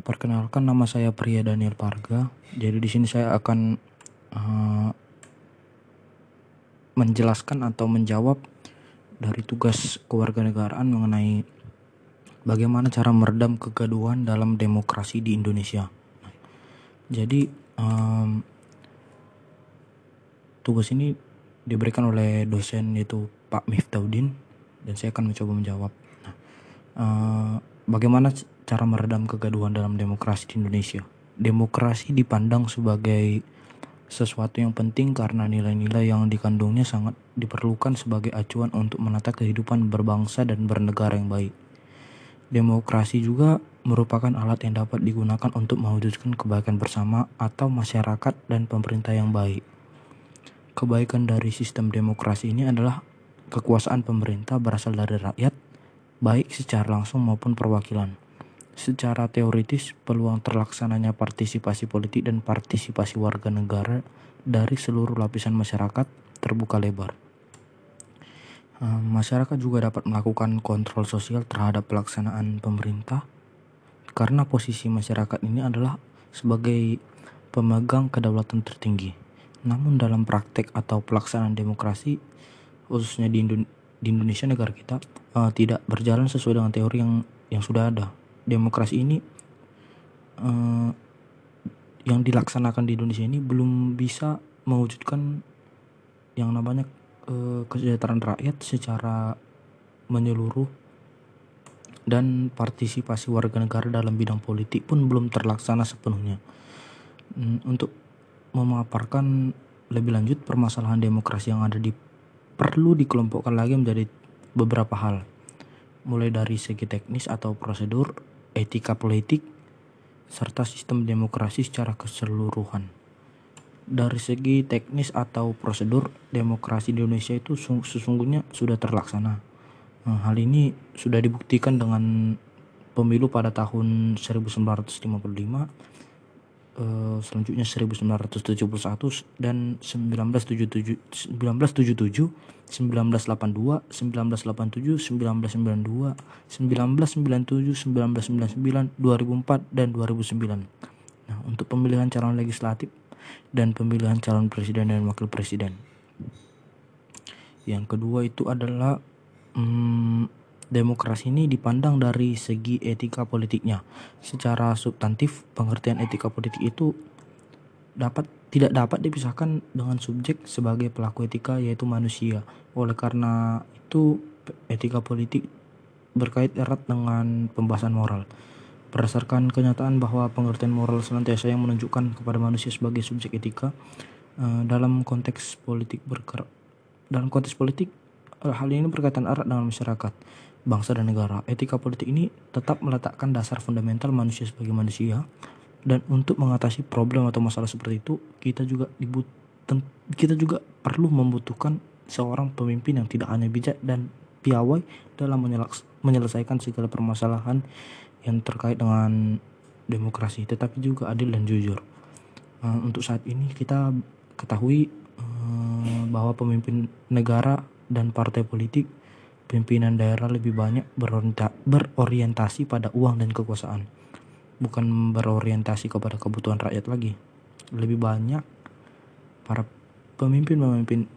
Perkenalkan nama saya Pria Daniel Parga. Jadi di sini saya akan uh, menjelaskan atau menjawab dari tugas kewarganegaraan mengenai bagaimana cara meredam kegaduhan dalam demokrasi di Indonesia. Jadi um, tugas ini diberikan oleh dosen yaitu Pak Miftaudin dan saya akan mencoba menjawab. Nah, uh, bagaimana cara meredam kegaduhan dalam demokrasi di Indonesia. Demokrasi dipandang sebagai sesuatu yang penting karena nilai-nilai yang dikandungnya sangat diperlukan sebagai acuan untuk menata kehidupan berbangsa dan bernegara yang baik. Demokrasi juga merupakan alat yang dapat digunakan untuk mewujudkan kebaikan bersama atau masyarakat dan pemerintah yang baik. Kebaikan dari sistem demokrasi ini adalah kekuasaan pemerintah berasal dari rakyat, baik secara langsung maupun perwakilan Secara teoritis, peluang terlaksananya partisipasi politik dan partisipasi warga negara dari seluruh lapisan masyarakat terbuka lebar. Eh, masyarakat juga dapat melakukan kontrol sosial terhadap pelaksanaan pemerintah karena posisi masyarakat ini adalah sebagai pemegang kedaulatan tertinggi. Namun dalam praktek atau pelaksanaan demokrasi khususnya di, Indonesia negara kita uh, tidak berjalan sesuai dengan teori yang yang sudah ada demokrasi ini uh, yang dilaksanakan di Indonesia ini belum bisa mewujudkan yang namanya uh, kesejahteraan rakyat secara menyeluruh dan partisipasi warga negara dalam bidang politik pun belum terlaksana sepenuhnya. Hmm, untuk memaparkan lebih lanjut permasalahan demokrasi yang ada di perlu dikelompokkan lagi menjadi beberapa hal mulai dari segi teknis atau prosedur, etika politik, serta sistem demokrasi secara keseluruhan. Dari segi teknis atau prosedur, demokrasi di Indonesia itu sesungguhnya sudah terlaksana. Nah, hal ini sudah dibuktikan dengan pemilu pada tahun 1955 Eh, selanjutnya 1971 dan 1977 1977 1982 1987 1992 1997 1999 2004 dan 2009 nah untuk pemilihan calon legislatif dan pemilihan calon presiden dan wakil presiden. Yang kedua itu adalah hmm, demokrasi ini dipandang dari segi etika politiknya. Secara substantif, pengertian etika politik itu dapat tidak dapat dipisahkan dengan subjek sebagai pelaku etika yaitu manusia. Oleh karena itu, etika politik berkait erat dengan pembahasan moral. Berdasarkan kenyataan bahwa pengertian moral senantiasa yang menunjukkan kepada manusia sebagai subjek etika eh, dalam konteks politik bergerak dalam konteks politik hal ini berkaitan erat dengan masyarakat bangsa dan negara. Etika politik ini tetap meletakkan dasar fundamental manusia sebagai manusia dan untuk mengatasi problem atau masalah seperti itu kita juga kita juga perlu membutuhkan seorang pemimpin yang tidak hanya bijak dan piawai dalam menyelesaikan segala permasalahan yang terkait dengan demokrasi tetapi juga adil dan jujur. Uh, untuk saat ini kita ketahui uh, bahwa pemimpin negara dan partai politik pimpinan daerah lebih banyak berorientasi pada uang dan kekuasaan, bukan berorientasi kepada kebutuhan rakyat lagi. Lebih banyak para pemimpin-pemimpin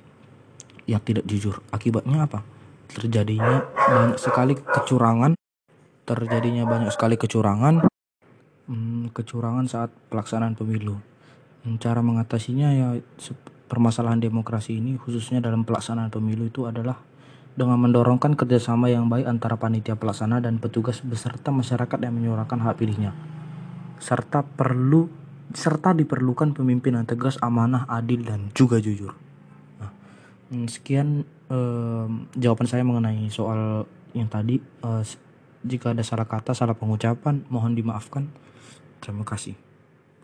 yang tidak jujur. Akibatnya apa? Terjadinya banyak sekali kecurangan, terjadinya banyak sekali kecurangan, hmm, kecurangan saat pelaksanaan pemilu. Hmm, cara mengatasinya ya permasalahan demokrasi ini khususnya dalam pelaksanaan pemilu itu adalah dengan mendorongkan kerjasama yang baik antara panitia pelaksana dan petugas beserta masyarakat yang menyuarakan hak pilihnya. Serta perlu serta diperlukan pemimpin yang tegas, amanah, adil dan juga jujur. Nah, hmm, sekian eh, jawaban saya mengenai soal yang tadi. Eh, jika ada salah kata, salah pengucapan, mohon dimaafkan. Terima kasih.